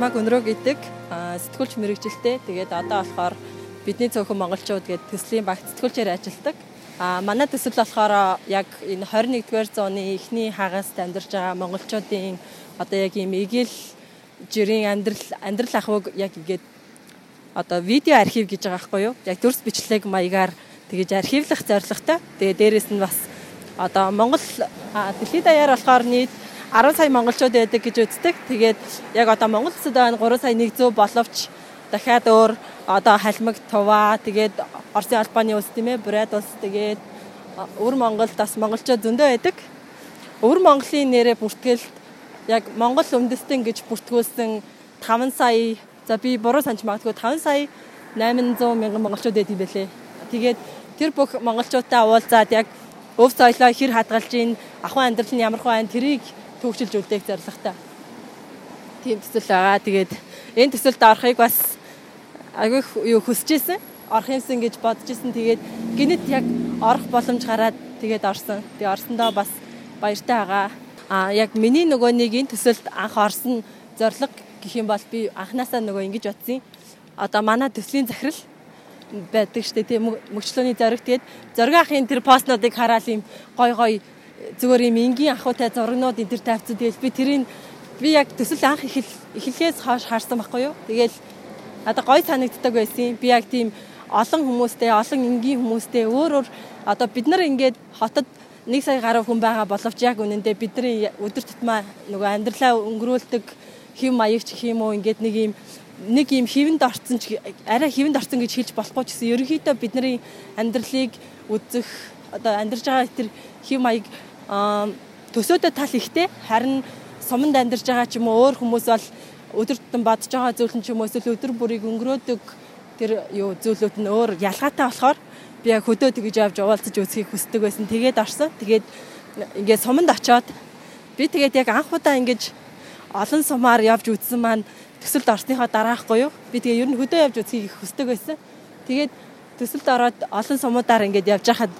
намайг өнрөө гэдэг сэтгүүлч мэрэгжилтэй. Тэгээд одоо болохоор бидний цөөхөн монголчууд гээд төслийн багт сэтгүүлчээр ажилладаг. А манай төсөл болохоор яг энэ 21-р зууны эхний хагаст амьдарч байгаа монголчуудын одоо яг ийм эгэл жирийн амьдрал амьдрал ахуйг яг ингээд одоо видео архив гэж байгаа байхгүй юу? Яг дүрс бичлэг маягаар тэгэж архивлах зорилготой. Тэгээ дээрэс нь бас одоо Монгол дэлхийд даяар болохоор нийт 10 сая монголчууд байдаг гэж үздэг. Тэгээд яг одоо Монгол улсад байна 3 сая 100 боловч дахиад өөр одоо халимаг туваа тэгээд Оросын албаны улс тийм ээ Бурайд улс тэгээд өвөр Монголд бас монголчууд зөндөө байдаг. Өвөр Монголын нэрээ бүртгэл яг Монгол үндэстэн гэж бүртгүүлсэн 5 сая за би буруу санаж магадгүй 5 сая 800 мянган монголчууд байд юм бэлээ. Тэгээд тэр бүх монголчуудаа уулзаад яг өв соёлоо хэр хадгалж ийн ахуйн амьдрал нь ямар хөө тэрийг төвчилж үлдээх зорилготой. Тийм төсөл байгаа. Тэгээд энэ төсөлд орохыг бас агай юу хүсэж исэн. Орох юмсан гэж бодож исэн. Тэгээд гинэт яг орох боломж гараад тэгээд орсон. Тэгээд орсондоо бас баяртай байгаа. А яг миний нөгөө нэг энэ төсөлд анх орсон зорилго гэх юм бол би анханасаа нөгөө ингэж бодсон. Одоо манай төслийн захирал байдаг штэ тийм мөчлөөний зориг тэгээд зоригын тэр постнуудыг хараад юм гой гой зүгээр юм энгийн ахуйтай зургнууд энэ төр тавьчихсан. Тэгэл би тэрийг би яг төсөл анх эхлэхээс хойш харсан байхгүй юу. Тэгэл одоо гой санагддаг байсан. Би яг тийм олон хүмүүстэй, олон энгийн хүмүүстэй өөр өөр одоо бид нар ингээд хотод нэг сая гаруй хүн байгаа боловч яг үнэндээ бидний өдөр тутмаа нөгөө амьдралаа өнгөрүүлдэг хэм маягч юм уу ингээд нэг юм нэг юм хивэнд орцсон ч арай хивэнд орцсон гэж хэлж болохгүй ч гэсэн ерөнхийдөө бидний амьдралыг үзэх одоо амьдарч байгаа тэр хэм маяг төсөөдөө тал ихтэй харин суманд амьдарч байгаа ч юм уу өөр хүмүүс бол өдөр тутам бодож байгаа зүйл нь ч юм уу эсвэл өдөр бүрийг өнгөрөөдөг тэр юу зүйлүүд нь өөр ялгаатай болохоор би яг хөдөө тэгж явж уулзаж үзхийг хүсдэг байсан. Тэгээд орсон. Тэгээд ингээд суманд очоод би тэгээд яг анх удаа ингэж олон сумаар явж үзсэн маань төсөлд орсныхоо дараахгүй юу? Би тэгээ ер нь хөдөө явж үзхийг хүсдэг байсан. Тэгээд төсөлд ороод олон сумуудаар ингээд явж хахад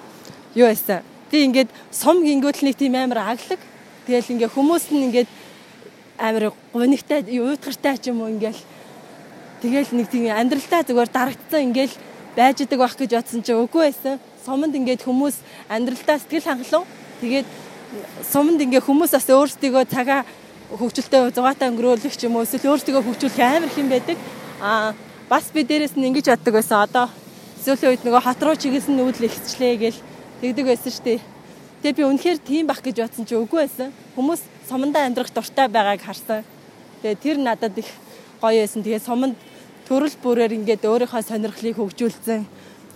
юу байсан? Би ингээд сум гингүүт нэг тийм амар аглаг. Тэгэл ингээ хүмүүс нь ингээд амар гунигтай уйтгартай ч юм уу ингээл тэгэл нэг тийм амьдралдаа зүгээр дарагдсан ингээл байж идэг байх гэж бодсон чи үгүй байсан. Суманд ингээд хүмүүс амьдралдаа сэтгэл хангалуун. Тэгээд суманд ингээ хүмүүс бас өөрсдийгөө цагаа хөгжилтэй зугаатай өнгөрөөлөх ч юм уу эсвэл өөрсдийгөө хөгжүүлэх амар хэм байдаг. Аа бас би дээрэс нь ингэж боддог байсан. Одоо сүүлийн үед нөгөө хот руу чиглэсэн нүүдэл ихчлээ гэл тэгдэг байсан шүү дээ. Тэгээ би үнэхээр тийм бах гэж бодсон чи үгүй байсан. Хүмүүс сумандаа амьдрах дуртай байгааг харсан. Тэгээ тэр надад их гоё байсан. Тэгээ суманд төрөл бүрээр ингээд өөрийнхөө сонирхлыг хөгжүүлсэн.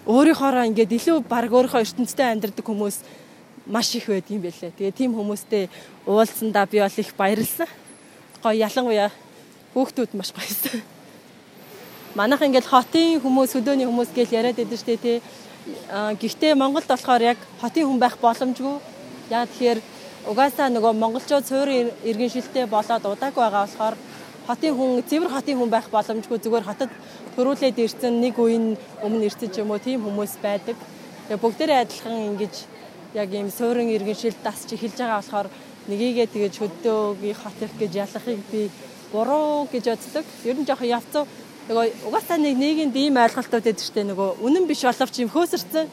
Өөрийнхоороо ингээд илүү баг өөрийнхөө ертөнцтэй амьдрдаг хүмүүс маш их байд юм байлээ. Тэгээ тийм хүмүүстэй уулзсандаа би бол их баярлсан. Гоё ялангуяа хүүхдүүд маш гоёсэн. Манайх ингээд хотын хүмүүс, хөдөөний хүмүүс гэж яриад байдаг шүү дээ тий Гэхдээ Монголд болохоор яг хотын хүн байх боломжгүй. Яа тэгэхээр угаасаа нөгөө монголчууд суурь иргэншилтэй болоод удааг байгаа болохоор хотын хүн цэвэр хотын хүн байх боломжгүй зүгээр хотод төрүүлээд ирсэн нэг үеийн өмнө ирсэн ч юм уу тийм хүмүүс байдаг. Тэгээ бүгдээрээ адилхан ингэж яг ийм суурин иргэншил дасч эхэлж байгаа болохоор нэгийгээ тэгэж хөдөөгийн хот их гэж ялахыг би буруу гэж боддог. Ер нь жоохон явцсан нөгөө угаасаа нэг нийгэмд ийм ойлголтууд байдаг штэ. Нөгөө үнэн биш боловч юм хөөсөрцөн.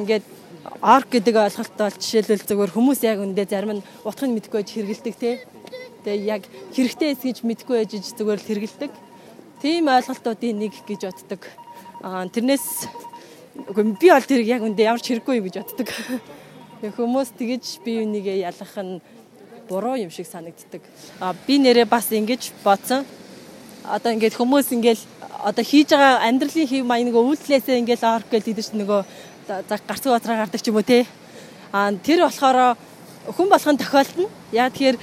Ингээд орг гэдэг ойлголт бол жишээлбэл зөвөр хүмүүс яг үндэ зарим нь утгыг мэдгүй байж хэрэгэлдэг те. Тэгээ яг хэрэгтэй эс гэж мэдгүй байж зөвөр л хэрэгэлдэг. Тийм ойлголтуудын нэг гэж боддог. Тэрнээс би бол тэр яг үндэ ямар ч хэрэггүй гэж боддог. Хүмүүс тэгэж бие бинийгээ ялах нь буруу юм шиг санагддаг. Би нэрээ бас ингэж бодсон одоо ингээд хүмүүс ингээд одоо хийж байгаа амьдралын хэв маяг нөгөө үйлдэлээсээ ингээд орох гэж идэж нөгөө гарцгүй батраа гардаг ч юм уу те. Аа тэр болохоор хүн болгон тохиолдно. Яа тэгэхээр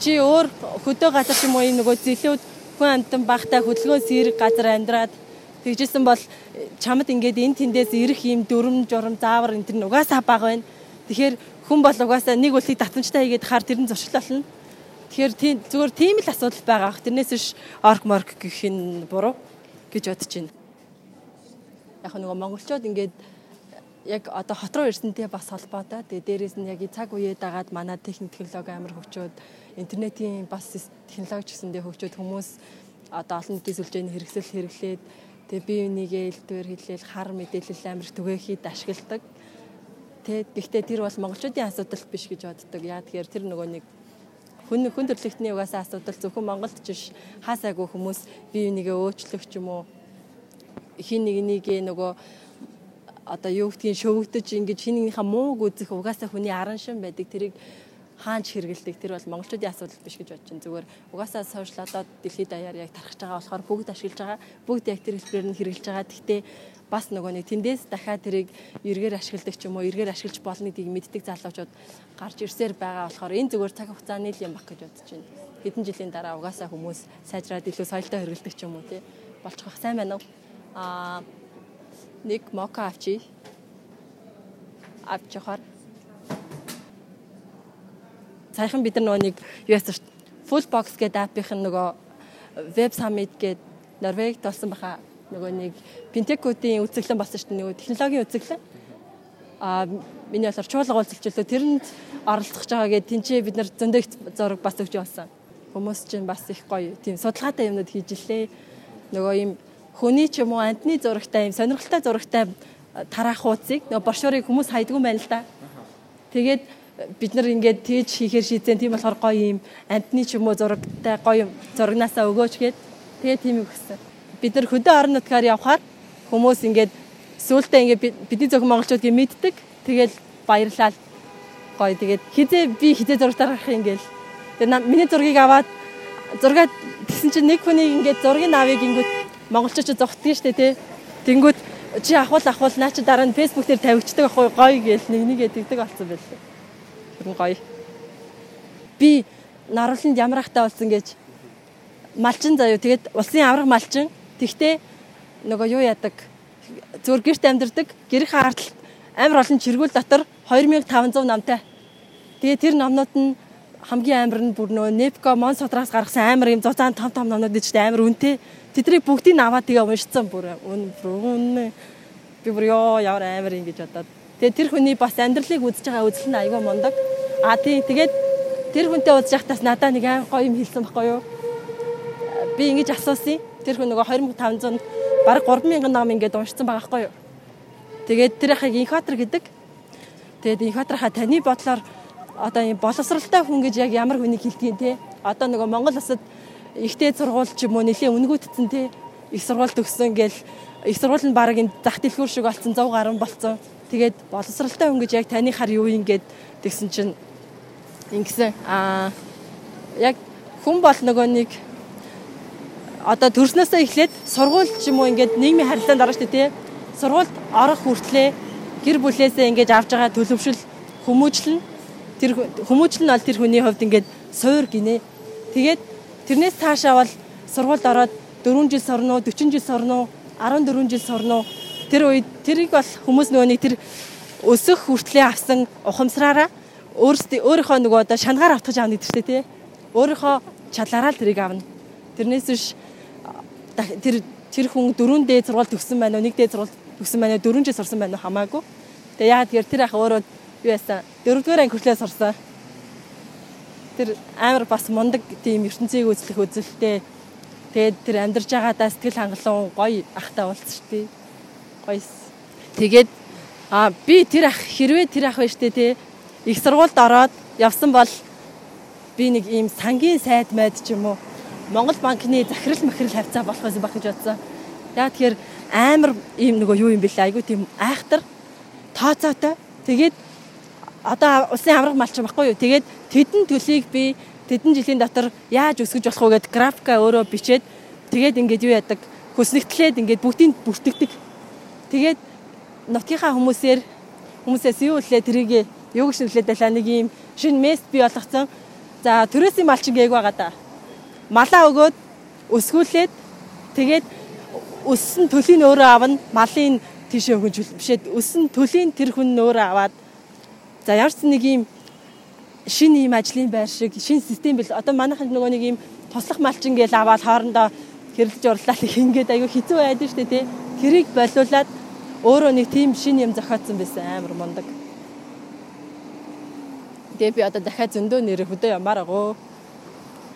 чи өөр хөдөө газар ч юм уу нөгөө зэлүүд хүн амтан багтай хөдөлгөөн сэрэг газар амьдраад тэгжсэн бол чамд ингээд эн тэндээс ирэх юм дүрм журам заавар энэ тэр угаасаа баг байна. Тэгэхээр хүн бол угаасаа нэг үлийг татамжтай хийгээд хаар тэр нь зуршил болно. Тэгэхээр тийм зүгээр тийм л асуудал байгаа ах. Тэрнээс биш орк морк гэх нь буруу гэж бодож байна. Яг нөгөө монголчууд ингээд яг одоо хот руу ирсэнтэй бас холбоотой. Тэгээ дээрээс нь яг цаг үеэ дагаад манай техник технологи амар хөгжөөд интернетийн бас технологи гэсэндээ хөгжөөд хүмүүс одоо олон нийтийн сүлжээний хэрэгсэл хэрэглээд тэгээ бие бинийгээ элдвэр хэлээл хар мэдээлэл амар түгээхийд ашигладаг. Тэ гэхдээ тэр бол монголчуудын асуудал биш гэж боддог. Яа тэгэхээр тэр нөгөө нэг хүн хүн төрлөختний угаасаа асуудал зөвхөн Монголд ч биш хаасаагүй хүмүүс бие бинийгээ өөчлөх ч юм уу хин нэг нэгээ нөгөө одоо юу гэдгийг шөвөгдөж ингэж хин нэгнийхээ мууг үзэх угаасаа хүний аран шин байдаг тэрийг хаанч хэрэгэлдэг тэр бол монголчуудын асуудал биш гэж бодож байна. Зүгээр угаасаа сошиал одоо дэлхийд даяар яг тархаж байгаа болохоор бүгд ашиглаж байгаа. Бүгд яг тэр хэлбэрээр нь хэрэгжилж байгаа. Гэхдээ бас нөгөө нэг тэндээс дахиад тэрийг эргээр ашигладаг ч юм уу эргээр ашиглаж болно гэдгийг мэддэг залуучууд гарч ирсээр байгаа болохоор энэ зүгээр цаг хугацааны л юм баг гэж бодож байна. Хэдэн жилийн дараа угаасаа хүмүүс сайжраад илүү соёлтой хэрэгэлдэг ч юм уу тий болчих واخ сайн байна уу? Аа нэг мока авчи. Авч явахаар. Саяхан бид нар нөгөө нэг юу яасан шүү. Full box гэдэг аппийн нөгөө Web Summit гэдэг Норвегид болсон баха нөгөө нэг Pintec-уудын үзэсгэлэн болсон шүү дээ нөгөө технологийн үзэсгэлэн. Аа миний болохоор чуулга уулзалчлаа тэрэнд оролцох байгаа гэдэг тэнцээ бид нар зөндөө зураг бас өгч болсон. Хүмүүс чинь бас их гоё тийм судалгаатай юмнууд хийж илээ. Нөгөө юм хүний ч юм уу амтны зурагтай юм сонирхолтой зурагтай тараах хуудсыг нөгөө брошюрыг хүмүүс хайдгүй байна л да. Тэгээд бид нар ингээд тэгж хийхээр шийдсэн тийм болохоор гоё юм амтны ч юм уу зурагтай гоё зурагнаасаа өгөөч гээд тэгээд тийм үг гэсэн. Бид нар хөдөө орон нутгаар явхаар хүмүүс ингээд сүултээ ингээд бидний зөвхөн монголчууд гээ мэддэг. Тэгэл баярлал гоё тэгээд хизээ би хизээ зураг тарах юм гээл. Тэгээд миний зургийг аваад зургаад тэгсэн чинь нэг хүний ингээд зургийг авыг ингээд монголчууд ч зогтдгийг штэ тий. Тэнгүүд чи ахвал ахвал наа чи дараа нь фэйсбүүк дээр тавигчдаг ахгүй гоё гээл нэг нэгэ тэгдэг болсон байлээ. Тэр гоё. Би нарууланд ямар ахтай болсон гэж малчин заяо тэгээд улсын авраг малчин тэгтээ нөгөө юу яадаг зөөр гэрт амьдардаг гэрх хаартал амар олон чиргүүл дотор 2500 намтай. Тэгээ тэр номнууд нь хамгийн амар нь бүр нөгөө Непко Мон содраас гаргасан амар юм зузаан том том номнууд гэж амар үнэтэй Тэднийг бүгдийг аваад тэгээ уншицсан бүр үн би бүр ёо ямар амар юм гэж бодоод. Тэгээ тэр хүний бас амьдралыг үзэж байгаа үзэл нь айгүй мундаг. А тий тэгээд тэр хүнтэй уулзж байхдаас надад нэг аим гоё юм хэлсэн байхгүй юу? Би ингэж асуусан. Тэр хүн нөгөө 2500 бараг 3000 ном ингээд уншсан байгаа байхгүй юу? Тэгээд тэр ахыг инхатор гэдэг. Тэгээд инхаторхаа таны бодлоор одоо юм боловсралтай хүн гэж яг ямар хүнийг хэлдэг юм те? Одоо нөгөө Монгол улсад ихтэй сургууль ч юм уу нэлийн үнгүүдсэн тий их сургууль төгссөн гээл их сургууль нь баг энэ зах дэлгүүр шиг болсон 100 гаруй болсон. Тэгээд боловсралтай хүн гэж яг таны хар юу юм гээд тэгсэн чинь ингэсэн аа яг хүн бол нөгөө нэг одоо төрснөөсөө эхлээд сургууль ч юм уу ингээд нийгмийн харилцаанд орно шүү дээ тий. Сургуульд орох хүртлээ гэр бүлээсээ ингээд авж байгаа төлөвшөл хүмүүжлэн тэр хүмүүжлэн бол тэр хүний хувьд ингээд суур гинэ. Тэгээд Тэрнээс цаашаа бол сургуульд ороод 4 жил сурно уу, 40 жил сурно уу, 14 жил сурно уу. Тэр үед тэрийг бол хүмүүс нөгөө нэг тэр өсөх хүртлээр авсан ухамсараараа өөрсдөө өөрийнхөө нөгөө одоо шангаар автгаж авна гэдэг чинь тий. Өөрийнхөө чадлаараа л тэрийг авна. Тэрнээс биш тэр тэр хүн 4 дээд сургууль төгссөн байна уу, 1 дээд сургууль төгссөн байна уу, 4 жил сурсан байна уу хамаагүй. Тэгээ яагаад тэгэхээр тэр ах өөрөө юу яасан 4 дугаар анги хүртлээр сурсан тэр амар бас мундаг тийм ертөнцийг үзлэх үзэлтэй. Тэгээд тэр амьдарч байгаадаа сэтгэл хангалуун гоё ахтай уулз шүү дээ. Гоёс. Тэгээд а би тэр ах хэрвээ тэр ах байж тээ их сургуульд ороод явсан бол би нэг ийм сангийн сайд майд ч юм уу Монгол банкны захирал махирал хавцаа болох байсан баг гэж бодсон. Яа тэгэхээр амар ийм нөгөө юу юм бэлээ айгу тийм айхтар тооцоотой. Тэгээд одоо улсын авраг малчин баггүй юу. Тэгээд тэдэн төлийг би тэдэн жилийн дотор яаж өсгөж болох вэ гэд графика өөрөө бичээд тэгээд ингээд юу яадаг хөснөгтлээд ингээд бүгдийг бүртгэдэг. Тэгээд нутгийнхаа хүмүүсээр хүмүүсээс юу үлээ тэрийг юу гэж нүлээд байлаа нэг юм шинэ мест бий болгоцсон. За төрөөсийн малчин гээг байгаа да. Малаа өгөөд өсгүүлээд тэгээд өссөн төлийн өөрөө авна малын тийшээ өгөн бишээд өссөн төлийн тэр хүн өөрөө аваад За ямар ч нэг юм шин ийм ажлын байр шиг шин систем бил одоо манайхан нөгөө нэг ийм туслах малчин гээл аваад хоорондоо хэрэлж урлаад ингээд аягүй хэцүү байдаг дээ тий. Тэрийг болиулаад өөрөө нэг тийм шин юм зохиодсон байсан амар мундаг. Тэгээ би одоо дахиад зөндөө нэр хөдөө ямаар агуу.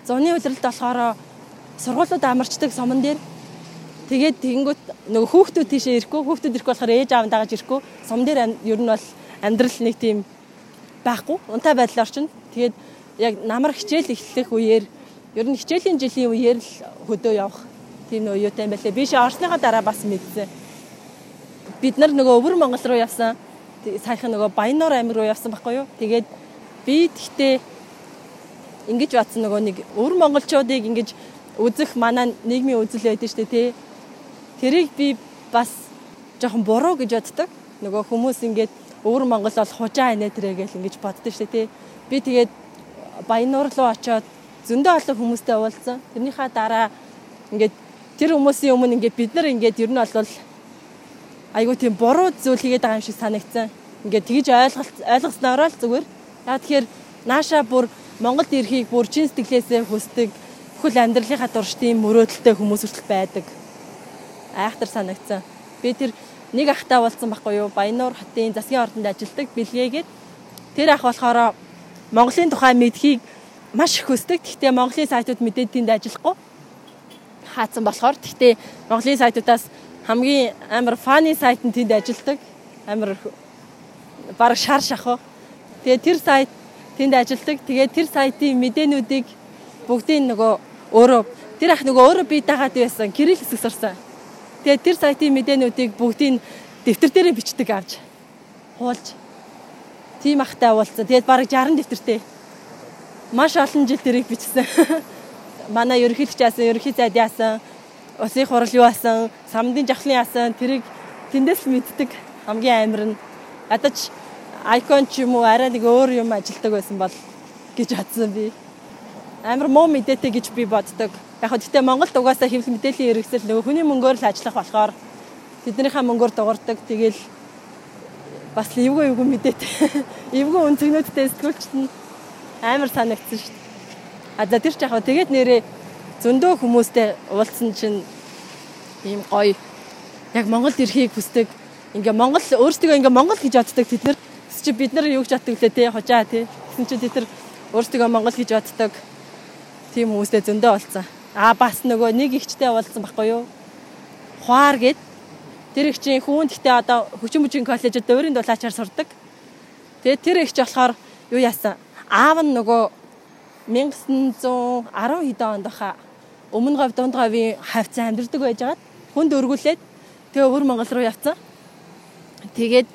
Зуны улиралд болохоор сургуулиуд амарчдаг сомон дээр тэгээд тэгэнгүүт нөгөө хүүхдүүд тийшээ ирэхгүй хүүхдүүд ирэхгүй болохоор ээж аав дагаж ирэхгүй сом дээр ер нь бол амьдрал нэг тийм байхгүй унтай байдлаар чинь тэгээд яг намар хичээл эхлэх үеэр ер нь хичээлийн жилийн үеэр л хөдөө явах тийм нөө юутай юм байлээ. Би ши орсныхаа дараа бас мэдсэн. Бид нар нөгөө өвөр Монгол руу явсан. Саяхан нөгөө Баянуур амир руу явсан байхгүй юу? Тэгээд би тэгтээ ингэж батсан нөгөө нэг өвөр монголчуудыг ингэж үзэх манай нийгмийн үзэл байдаг шүү дээ тий. Тэрийг би бас жоохон буруу гэж боддог. Нөгөө хүмүүс ингээд өвөр Монгол бол хужаа инэ тэрэ гэл ингэж боддог шүү дээ тий. Би тэгээд Баянуур руу очиод зөндөө олон хүмүүстэй уулзсан. Тэрнийхаа дараа ингээд тэр хүмүүсийн өмнө ингээд бид нар ингээд ер нь бол айгуу тийм буруу зүйл хийгээд байгаа юм шиг санагдсан. Ингээд тэгж ойлголт ойлгосноор л зүгээр. Яа тэгэхээр нааша бүр Монголд ирэхийг бүр чин сэтгэлээсээ хүсдэг бүхэл амьдралынхаа турш тийм мөрөөдөлтэй хүмүүс хүртэл байдаг. Айхтар санагдсан. Би тэр нэг ахтай болсон байхгүй юу? Баянуур хотын засгийн ордонд ажилладаг бэлгээгээд тэр ах болохоор Монголын тухай мэдхийг маш их хүсдэг. Гэхдээ Монголын сайтууд мэдээд тэнд ажиллахгүй хаацсан болохоор тэгтээ Монголын сайтуудаас хамгийн амар фаны сайт нь тэнд ажилладаг. Амар баг шар шахав. Тэгээ тэр сайт тэнд ажилладаг. Тэгээ тэр сайтын мэдээнүүдийг бүгдийг нөгөө өөрөө тэр ах нөгөө өөрөө бие дагаад байсан. Кирилл хэсэг сурсан. Тэгээ тэр сайтын мэдээнүүдийг бүгдийг дэвтэр дээр бичдэг авч хуулж тийм ахтай уулзсан. Тэгээд баг 60 дэвтэртэй. Маш олон жил тэрийг бичсэн. манай ерөнхийлөгч яасан, ерөнхий зайд яасан, усын хурал юу яасан, самдын жавхлын яасан тэрийг тэндээс л мэддэг хамгийн амар нь. Ядаж айкон ч юм уу арай нэг өөр юм ажилдаг байсан бол гэж бодсон би. Амар муу мэдээтэй гэж би боддог. Яг хөө гэтээ Монголд угаасаа хэвлэл мэдээллийн хэрэгсэл нөгөө хүний мөнгөөр л ажиллах болохоор тэднийхээ мөнгөөр дуурдаг. Тэгэл бас эвгүй эвгүй мэдээтэй. Эвгүй үнцгнүүдтэй сэтгүүлчт нь амар санагдсан шүү дээ. А за тэр ч яг тэгээд нэрээ зөндөө хүмүүстэй уулзсан чинь ийм гоё яг Монголд ирэхийг хүсдэг. Ингээ Монгол өөрсдөө ингээ Монгол гэж боддог тэд нар чи бид нар юу гэж боддог лээ те хожаа те гэсэн чи тэд нар өөрсдөө Монгол гэж боддог. Тийм хүмүүстэй зөндөө уулзсан. А бас нөгөө нэг ихчтэй уулзсан байхгүй юу? Хуаар гэд тэр их чинь хүүн гэхдээ одоо хүчин бүжгийн коллежид өөрийн дулаачаар сурдаг. Тэгээд тэр ихч болохоор юу яасан? Аав нь нөгөө 1910 хэд онд баха өмнө говь дунд говийн хавцан амьдардаг байжгаад хүнд өргүүлээд тэгээ өвөр Монгол руу явцсан. Тэгээд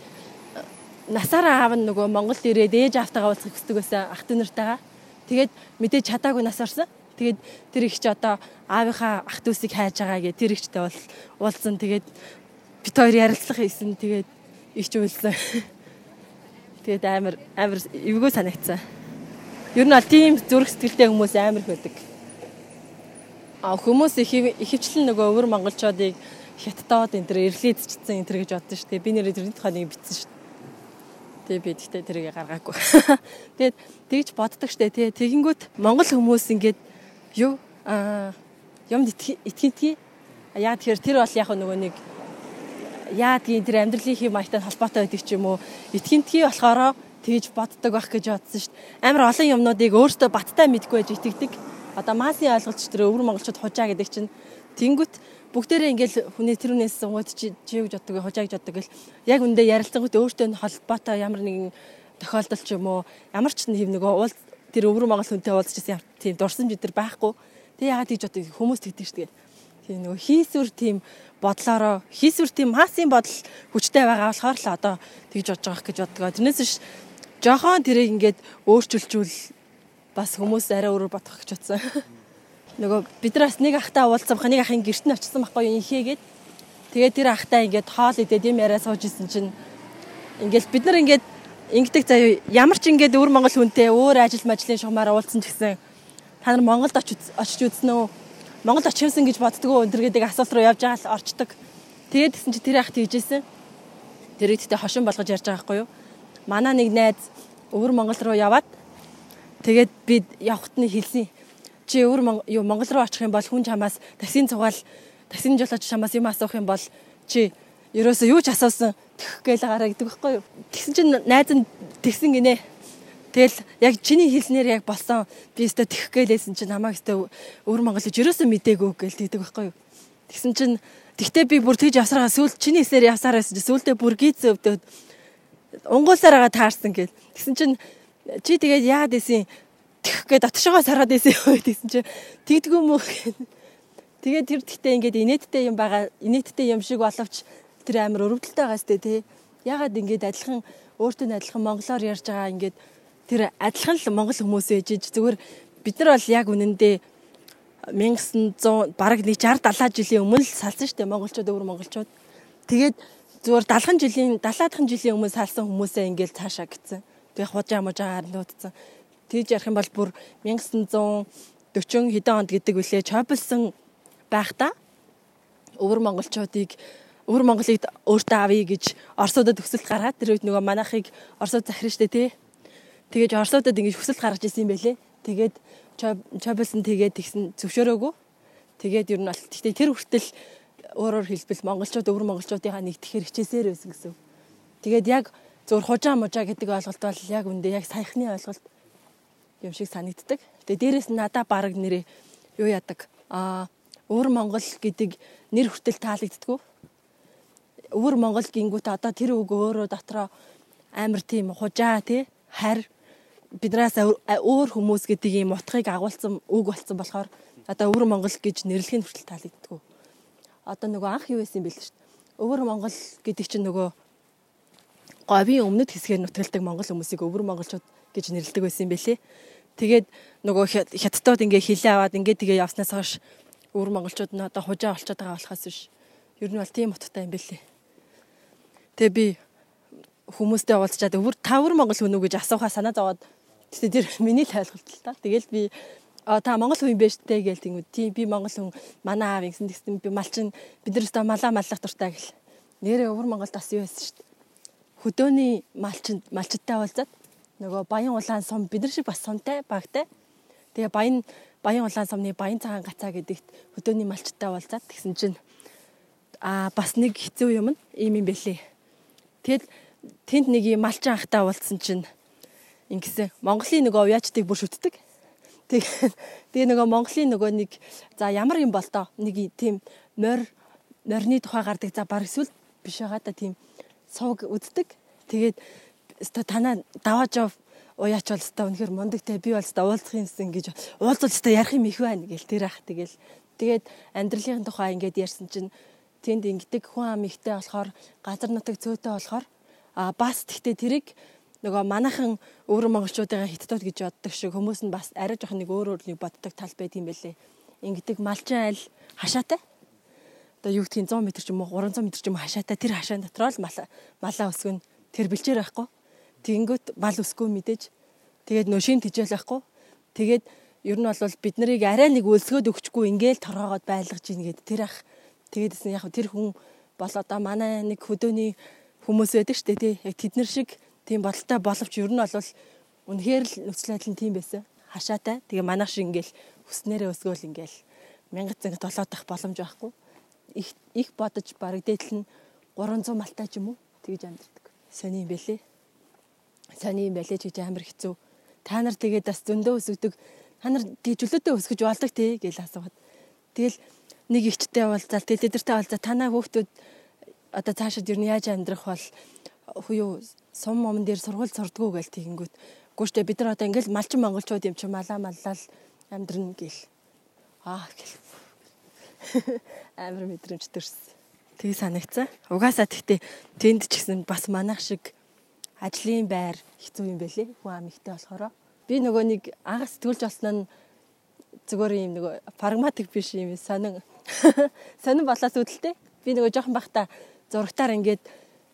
насаараа аав нь нөгөө Монголд ирээд ээж автагаа уулзах хүсдэг байсан ах дүү нартайгаа. Тэгээд мэдээж чадаагүй нас орсон. Тэгээд тэр их ч одоо аавынхаа ах дүүсийг хайж байгаа гэ тэр ихтэй бол уулзсан. Тэгээд бит хоёр ярилцлах хийсэн. Тэгээд их ч үйлсэн. Тэгээд амар амар эвгүй санагдсан. Ер нь бол тийм зүрх сэтгэлтэй хүмүүс амар хөдөг. А хүмүүс их ихэвчлэн нөгөө өвөр монголчуудыг хятадод энэ төр ирлээдчихсэн энэ төр гэж бодсон шүү дээ. Би нэр тэрний тухай нэг бичсэн шүү Тэгээ би тэгтээ тэрийг гаргаагүй. Тэгээд тэгж боддог штэ тий. Тэгэнгүүт монгол хүмүүс ингээд юу аа юмд итгэдэгий. Яа тэгэхээр тэр бол яг нөгөө нэг яа тийм тэр амьдралын хэм маягтай холбоотой байдаг ч юм уу. Итгэдэгий болохоор тэгж боддог байх гэж бодсон дээ. Амар олон юмнуудыг өөртөө баттай мэдгүй байж итгэдэг. Одоо масын ойлголт тэр өвөр монголчууд хужаа гэдэг чинь тэнгүүт бүгдээрээ ингээл хүний тэр үнээс сунгууд чи чи гэж боддог хужаа гэж боддог гэл яг үндэ ярилцсангууд өөртөө нь холбоотой ямар нэгэн тохиолдол ч юм уу ямар ч нэг нэг уул тэр өвөр монгол хүнтэй уулзчихсан тийм дурсамж өдр байхгүй. Тэг яагаад тийж боддог хүмүүс тэгдэг шүү дээ. Тийм нөгөө хийсвэр тийм бодлороо хийсвэр тийм масын бодол хүчтэй байгаа болохоор л одоо тэгж бодож байгаа гэж боддог. Тэрнээс биш жохон тэрийг ингээд өөрчилжүүл бас хүмүүс арай өөрөөр бодох гэж бодсон. Нөгөө бид нар бас нэг ахтаа уулзсан баха нэг ахын гэрт нь очсон байхгүй инхээгээд. Тэгээд тэр ахтаа ингээд хоол идээд юм яриа сууж исэн чинь ингээд бид нар ингээд ингэдэг заяа ямар ч ингээд өвөр Монгол хүнтэй өөр ажил мажлын шугамаар уулзсан ч гэсэн та нар Монголд очиж үзсэн үү? Монголд очивсан гэж боддгоо өндөр гэдэг асуулт руу явж байгаа л орчдөг. Тэгээд гэсэн чи тэр ах тийжсэн. Тэр ихтэй хошин болгож ярьж байгаа байхгүй юу? манай нэг найз өвөр Монгол руу яваад тэгээд би явхад нь хэлсэн. Чи өвөр юу Монгол руу очих юм бол хүн чамаас таксийн цугаал таксийн жолооч чамаас юм асуух юм бол чи ерөөсөө юу ч асуусан тэгэх гээл гараа гэдэг байхгүй юу. Тэгсэн чинь найз нь тэгсэн гинэ. Тэгэл яг чиний хэлснээр яг болсон. Би өстө тэгэх гэлээсэн чинь намайг өстө өвөр Монгол гэж ерөөсөө мдээгүй гээл тэгдэг байхгүй юу. Тэгсэн чинь тэгтээ би бүр тэгж явсараа сүүл чиний хэлснээр явсараа байсан чинь сүүлдээ бүр гизээ өвдөд унгуулсараа таарсан гээл. Тэгсэн чинь чи тэгээд яагаад исэн тэгэх гээ дотшоогоо сараад исэн юу гэсэн чи тэгдэггүй мүү Тэгээд тэр тэгтээ ингээд инээдтэй юм байгаа инээдтэй юм шиг боловч тэр амар өрөвдөлтэй байгаа сте тий. Ягаад ингээд адилхан өөртөө адилхан монголоор ярьж байгаа ингээд тэр адилхан л монгол хүмүүс ээжиж зүгээр бид нар бол яг үнэндээ 1900 бараг 60 70 жилийн өмнө л салсан штэ монголчууд өвөр монголчууд. Тэгээд зүгээр 70 жилийн 70 жилийн өмнө салсан хүмүүсээ ингээд цаашаа гисэн. Тэгээ хужаа можаа харнуудсан. Тэгж ярих юм бол бүр 1940 хэдэн онд гэдэг үлээ чоблсон байхдаа өвөр монголчуудыг өвөр Монголыг өөртөө авъя гэж Оросуудад төсөлт гаргаад тэр үед нөгөө манайхыг Оросууд захирна штэ тий. Тэгээд Оросуудад ингэж хүсэлт гаргаж ирсэн юм байлээ. Тэгээд Чобелсон тэгээд тэгсэн зөвшөөрөөгүй. Тэгээд ер нь бол гэхдээ тэр хүртэл өөрөөр хэлбэл монголчууд өвөр монголчуудынхаа нэгтгэхэр хичээсээр байсан гэсэн. Тэгээд яг зөвхөн хужаа мужаа гэдэг ойлголт бол яг үндэ яг саяхны ойлголт юм шиг санагддаг. Тэгээд дээрэс нь надаа баг нэрээ юу яадаг. Аа өвөр Монгол гэдэг нэр хүртэл таалагддггүй. Өвөр Монгол гингүүт одоо тэр үг өөрөө дотроо амар тийм хужаа тий харь биднээс өөр хүмүүс гэдэг ийм утгыг агуулсан үг болсон болохоор одоо өвөр Монгол гэж нэрлэхийн хүртэл таалагддггүй. Одоо нөгөө анх юу байсан юм бэл шүү дээ. Өвөр Монгол гэдэг чинь нөгөө говийн өмнөд хэсгээр нутгалдаг монгол хүмүүсийг өвөр монголчууд гэж нэрлэдэг байсан юм бэлээ. Тэгээд нөгөө хятадууд ингээ хилээ аваад ингээ тэгээ явснаас хойш өвөр монголчууд нь одоо хужаа олцоод байгаа болохоос биш. Ер нь бол тийм утгатай юм бэлээ. Тэгээ би хүмүүстэй уулзчаад өвөр та өвөр монгол хүн үү гэж асуухаа санаа зовоод тэгтээ тэр миний л ойлголт л та. Тэгэл би а та монгол хүн биш дээ гээл тийм үү. Тийм би монгол хүн манай аав ингэсэн тэгсэн би малчин бид нар өстө малаа маллах дуртай гэл. Нэрээ өвөр монголд бас юу байсан шүү дээ. Хөдөөний малчин малчтай уулзаад нөгөө баян улаан сум бид нар шиг бас сумтай багтай. Тэгээ баян Баян улаан сумны Баян цагаан гацаа гэдэгт хөдөөний малчтай уулзаад тэгсэн чинь аа бас нэг хэцүү юм ийм юм бэлээ. Тэгэд тэнд нэг юм малчин анхтай уулзсан чинь ингэсэн Монголын нөгөө уяачдыг бүр шүтдэг. Тэгээ тэгээ нөгөө Монголын нөгөө нэг за ямар юм бол тоо нэг тийм морь морины тухай гардаг за баг эсвэл биш байгаа да тийм сувг үздэг. Тэгээд танаа давааж ав уяач бол өстой үнэхэр мундаг те би бол өстой уулзах юмсан гэж уулзвал өстой ярих юм их байна гэл тэр ах тэгэл тэгээд амьдралын тухай ингээд ярьсан чинь тэнд ингэдэг хүн ам ихтэй болохоор газар нутаг цөөтэй болохоор а бас тэгтээ тэрийг нөгөө манайхан өвөр монголчуудын хиттууд гэж боддог шиг хүмүүс нь бас арай жоох нэг өөр өөр нэг боддог тал байт юм байлээ. Ингэдэг малчин айл хашаатай. Одоо юу гэдгийг 100 м ч юм уу 300 м ч юм уу хашаатай тэр хашаан дотроо л малаа өсгөн тэр бэлчээр байхгүй. Тэнгүүт мал өсгөө мэдээж. Тэгээд нөө шин тижэл байхгүй. Тэгээд ер нь бол бид нарыг арай нэг өлсгөөд өгчгүй ингээл торгоогоод байлгаж ийн гэд тэр ах тэгээдсэн яг тэр хүн бол одоо манай нэг хөдөөний хүмүүс байдаг штэ тий. Яг тэднэр шиг тийм бодолтой боловч ер нь бол үнэхээр л нөхцөл байдал нь тийм байсан. Хашаатай. Тэгээ манайх шиг ингээл хүснээрээ өсгөөл ингээл мянган цанг толоод тах боломж байхгүй. Их их бодож бараг дээдл нь 300 малтай ч юм уу тэгж амьддаг. Сони юм бэлээ сони юм байлээ ч гэж амар хэцүү. Та нар тэгээд бас зөндөө өсгдөг. Та нар чөлөөтэй өсгөж болдог тий гэж асууад. Тэгэл нэг ихчтэй уулзаал тэгээд эдэртэй уулзаа танаа хүүхдүүд одоо цаашид юу яаж амьдрах бол юу сум момон дээр сургууль сурдгуу гээл тэгэнгүүт гүйштэй бид нар одоо ингээл малчин монголчууд юм чи малаа маллал амьдрна гэл аа гэл амар мэдрэмж төрсөн. Тэгээ санагцсан. Угаасаа тэгтээ тэнд ч гэсэн бас манайх шиг ажлын байр хэцүү юм бэлээ. Хүн ам ихтэй болохоор. Би нөгөө нэг анх сэтгүүлж болсон нь зүгээр юм нөгөө прагматик биш юм сонин сонин болоос үүдэлтэй. Би нөгөө жоохон бахта зурагтаар ингээд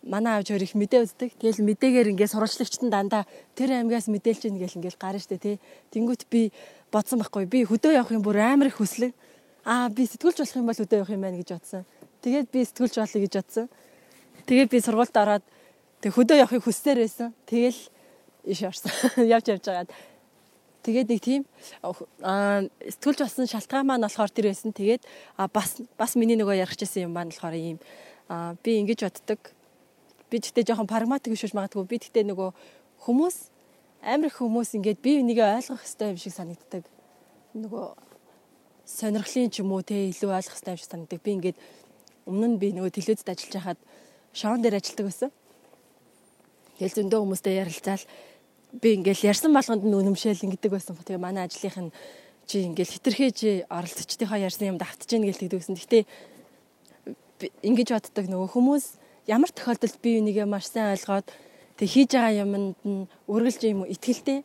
манай авч өөр их мэдээ үздэг. Тэгэл мэдээгээр ингээд сурвалжлагчд нь дандаа тэр аймгаас мэдээлж ийн гэл ингээд гарна штэ тий. Тэнгүүт би бодсон байхгүй. Би хөдөө явах юм бүр амар их хүслэг. Аа би сэтгүүлч болох юм бол хөдөө явах юм байна гэж бодсон. Тэгээд би сэтгүүлч болъё гэж бодсон. Тэгээд би сургуульд ороод Тэг хөдөө явахыг хүссээр байсан. Тэгэл иш орсон. Явж явж байгаад. Тэгээд нэг тийм аа сэтгүүлж басан шалтгаан маань болохоор тэр байсан. Тэгээд бас бас миний нөгөө ярих гэсэн юм маань болохоор ийм Аа би ингэж боддог. Би гэхдээ жоохон прагматик биш магадгүй. Би гэхдээ нөгөө хүмүүс амар их хүмүүс ингээд би нэгэ ойлгох хэрэгтэй юм шиг санагддаг. Нөгөө сонирхлын ч юм уу те илүү ойлгох хэрэгтэй юм шиг санагддаг. Би ингээд өмнө нь би нөгөө телевизэд ажиллаж байхад шоун дээр ажилладаг байсан. Тэгэл зөндөө хүмүүстэй ярилцаал би ингээл ярьсан болгонд нь үнэмшээл ингэдэг байсан. Тэгээ манай ажлынх нь чи ингээл хитрхээж оролцогчдийнхоо ярьсан юм давтж гин гээл тэгдэг гэсэн. Гэтэ ингэж боддог нөгөө хүмүүс ямар тохиолдолд би үнийгээ маш сайн ойлгоод тэг хийж байгаа юмд нь үргэлж юм итгэлтэй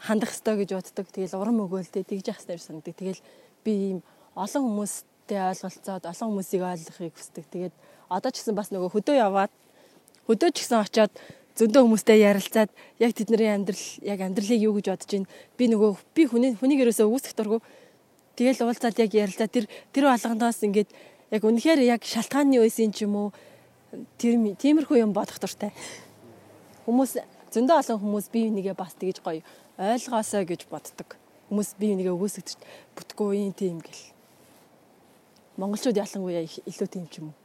хандах ёстой гэж боддог. Тэгэл урам өгөөлтэй тэгж яах ёстой санагддаг. Тэгэл би ийм олон хүмүүстэй ойлголцоод олон хүмүүсийг ойлгохыг хүсдэг. Тэгээд одоо ч гэсэн бас нөгөө хөдөө яваад хөдөө ч гэсэн очиод зөндөө хүмүүстэй ярилцаад яг тэдний амьдрал яг амьдралыг юу гэж бодож байна. Би нөгөө би хүний хүнийг ерөөсөө үүсэх дургу. Тэгэл уулзаад яг ярилцаад тэр тэр болгоноос ингээд яг үнэхээр яг шалтгааны үеийн ч юм уу тэр тиймэрхүү юм бодох дуртай. Хүмүүс зөндөө олон хүмүүс би энийгээ бас тэгж гоё ойлгоосоо гэж боддог. Хүмүүс би энийгээ өгөөсөгдөж бүтггүй юм тийм гэл. Монголчууд ялангуяа илүү тийм ч юм уу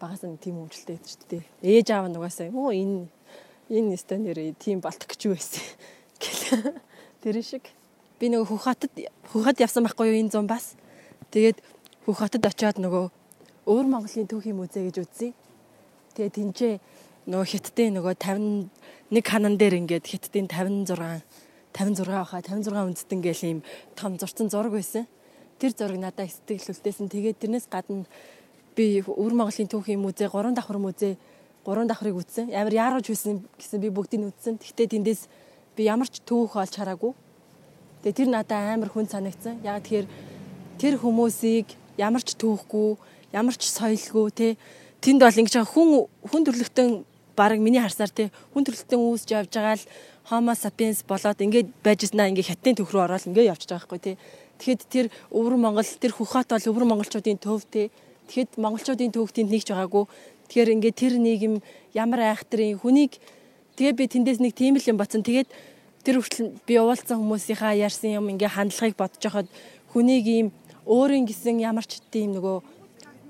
багаас нь тийм өмчлөлтэй байдаг шүү дээ. Ээж аав нь угаасаа оо энэ энэ нэстэ нэрээ тийм болтох гэж байсан гэл. Тэр шиг би нөгөө Хөх хотод Хөх хот явсан байхгүй юу энэ зам бас. Тэгээд Хөх хотод очиод нөгөө өвөр Монголын түүхийн музей гэж үзье. Тэгээд тэнцээ нөгөө хятадын нөгөө 51 ханан дээр ингээд хятадын 56 56 баха 56 үндэстэн гээл ийм том зурцсан зураг байсан. Тэр зураг надад сэтгэлүүлтэйсэн. Тэгээд тэрнээс гадна би өвөр Монголын түүхийн музей, гурван давхар музей гурван давхрыг үтсэн. Ямар яарч хүсэн гэсэн би бүгдийг үтсэн. Гэхдээ тэндээс би ямар ч түүх олж хараагүй. Тэгээ тэр надад амар хүн санагдсан. Яг тэгэхээр тэр хүмүүсийг ямар ч түүхгүй, ямар ч соёлгүй те тэнд бол ингэж хүн хүн төрлөختөн баг миний харсаар те хүн төрлөختөн үүсж явж байгаа л Homo sapiens болоод ингээд байж знаа ингээ хятадын төх рүү ороод ингээ явж байгаа байхгүй те. Тэгэхэд тэр өвөр Монгол тэр Хөхат бол өвөр монголчуудын төв те. Тэгэхэд монголчуудын төвх тэнд нэгж байгаагүй. Тэгэхээр ингээд тэр нийгэм ямар айхтрын хүнийг тэгээ би тэндээс нэг тийм л юм бацсан. Тэгээд тэр хүртэл би уулзсан хүмүүсийнхаа ярьсан юм ингээ хандлагыг бодож хахад хүнийг ийм өөрийн гисэн ямар ч тийм нөгөө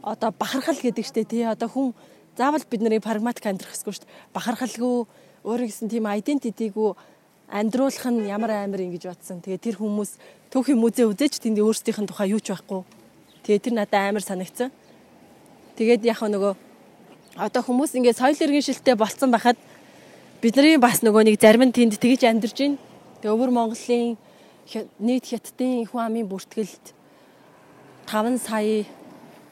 одоо бахархал гэдэг штэ тий одоо хүн заавал бид нарыг прагматик амьдрах хэрэггүй штэ бахархалгүй өөрийн гисэн тийм айдентитигүү амьдруулах нь ямар амар юм гэж бодсон. Тэгээ тэр хүмүүс түүхийн музей үзээч тэнд өөрсдийнх нь тухай юу ч байхгүй. Тэгээ тэр надад амар санагцсан. Тэгээд яг нөгөө одоо хүмүүс ингээд соёл иргэншилтэй болцсон байхад бидний бас нөгөө нэг зарим нь тэнд тэгж амьдарч байна. Тэгээ өвөр Монголын нийт хятадын хүн амын бүртгэлд 5 сая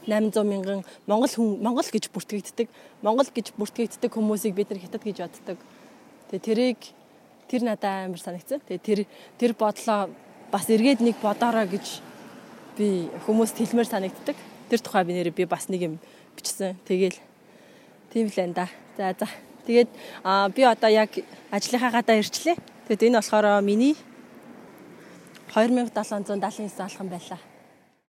800 мянган монгол хүн монгол гэж бүртгэгддэг. Монгол гэж бүртгэгддэг хүмүүсийг бид нар хятад гэж боддог. Тэгээ тэрийг тэр надад амар санагцсан. Тэгээ тэр тэр бодлоо бас эргээд нэг бодоорой гэж би хүмүүст хэлмээр санагддаг. Тэр тухай би нэрээ би бас нэг юм бичсэн. Тэгээл Тийм л энэ да. За за. Тэгээд би одоо яг ажлынхаа гадаа ирчлээ. Тэгээд энэ болохоор миний 2779 алхам байлаа.